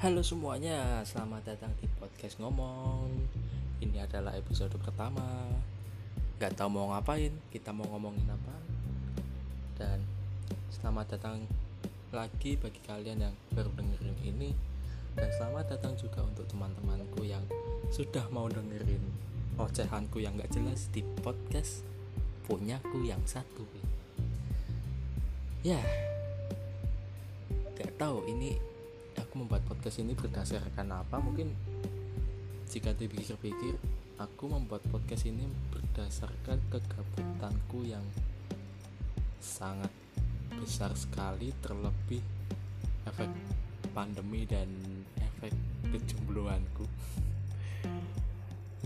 Halo semuanya, selamat datang di podcast ngomong. Ini adalah episode pertama. Gak tau mau ngapain, kita mau ngomongin apa. Dan selamat datang lagi bagi kalian yang baru dengerin ini. Dan selamat datang juga untuk teman-temanku yang sudah mau dengerin ocehanku yang gak jelas di podcast punyaku yang satu. Ya, gak tahu ini aku membuat podcast ini berdasarkan apa? Mungkin jika dipikir-pikir aku membuat podcast ini berdasarkan kegabutanku yang sangat besar sekali terlebih efek pandemi dan efek kejombloanku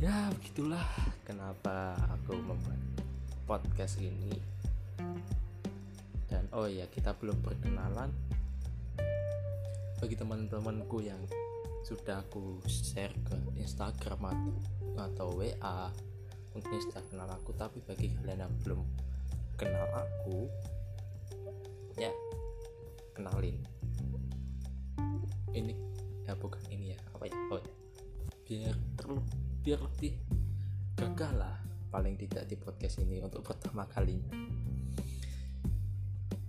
ya begitulah kenapa aku membuat podcast ini. Dan oh ya kita belum perkenalan bagi teman-temanku yang sudah aku share ke Instagram atau, WA mungkin sudah kenal aku tapi bagi kalian yang belum kenal aku ya kenalin. Ini ya bukan ini ya apa ya oh ya. Biar terlalu biar lebih gagah lah paling tidak di podcast ini untuk pertama kalinya.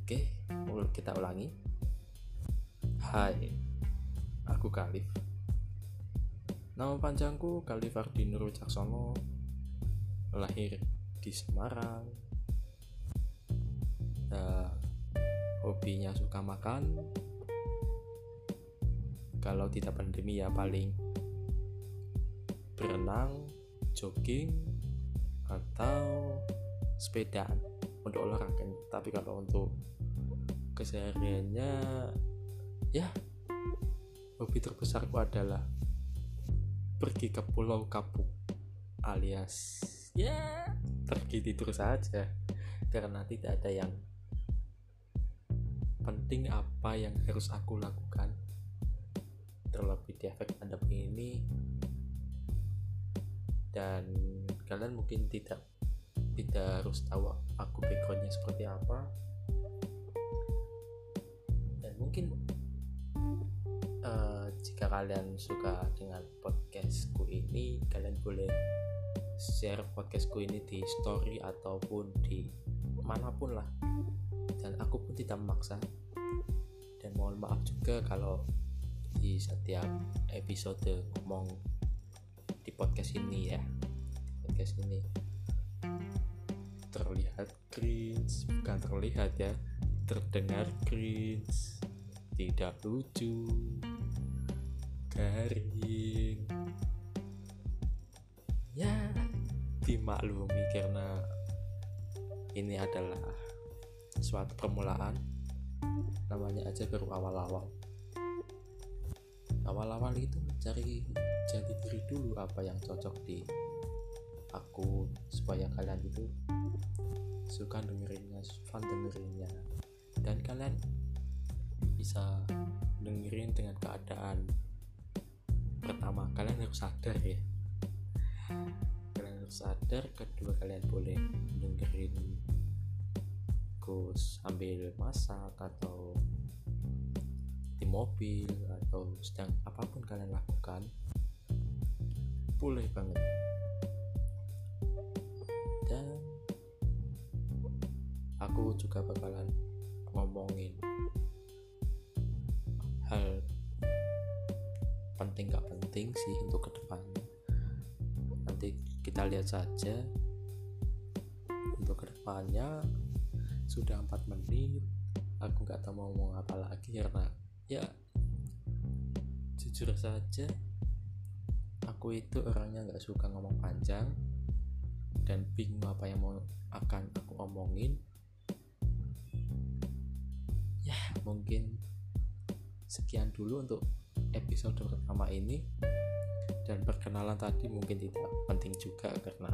Oke kita ulangi Hai, aku Kalif. Nama panjangku Kalif Ardinur Wicaksono. Lahir di Semarang. Uh, hobinya suka makan. Kalau tidak pandemi ya paling berenang, jogging, atau sepedaan untuk olahraga. Tapi kalau untuk kesehariannya ya. Hobi terbesarku adalah pergi ke pulau kapuk alias ya pergi tidur saja. Karena tidak ada yang penting apa yang harus aku lakukan. Terlebih di efek pandemi ini. Dan kalian mungkin tidak tidak harus tahu aku backgroundnya seperti apa. Dan mungkin jika kalian suka dengan podcastku ini kalian boleh share podcastku ini di story ataupun di mana pun lah. Dan aku pun tidak memaksa. Dan mohon maaf juga kalau di setiap episode ngomong di podcast ini ya. Podcast ini terlihat cringe bukan terlihat ya terdengar cringe tidak lucu garing. Ya dimaklumi karena ini adalah suatu permulaan. Namanya aja baru awal-awal. Awal-awal itu mencari jati diri dulu apa yang cocok di aku supaya kalian itu suka dengerinnya fun dengerinnya. Dan kalian bisa dengerin dengan keadaan kalian harus sadar ya. Kalian harus sadar kedua kalian boleh dengerin Gus sambil masak atau di mobil atau sedang apa pun kalian lakukan boleh banget. Dan aku juga bakalan ngomongin hal penting gak penting sih untuk ke depannya nanti kita lihat saja. Untuk ke depannya sudah 4 menit. Aku nggak tahu mau ngomong apa lagi karena ya jujur saja aku itu orangnya nggak suka ngomong panjang dan bingung apa yang mau akan aku omongin. Ya mungkin sekian dulu untuk episode pertama ini. Dan perkenalan tadi mungkin tidak penting juga karena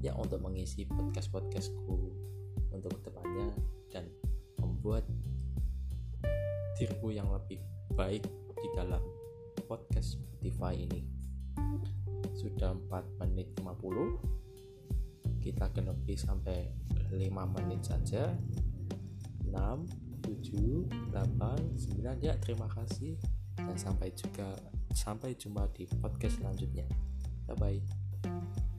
ya untuk mengisi podcast-podcastku untuk ke depannya dan membuat diriku yang lebih baik di dalam podcast Spotify ini. Sudah 4 menit 50 kita genepi sampai 5 menit saja. 6 7 8 9 ya terima kasih dan sampai juga sampai jumpa di podcast selanjutnya. Bye bye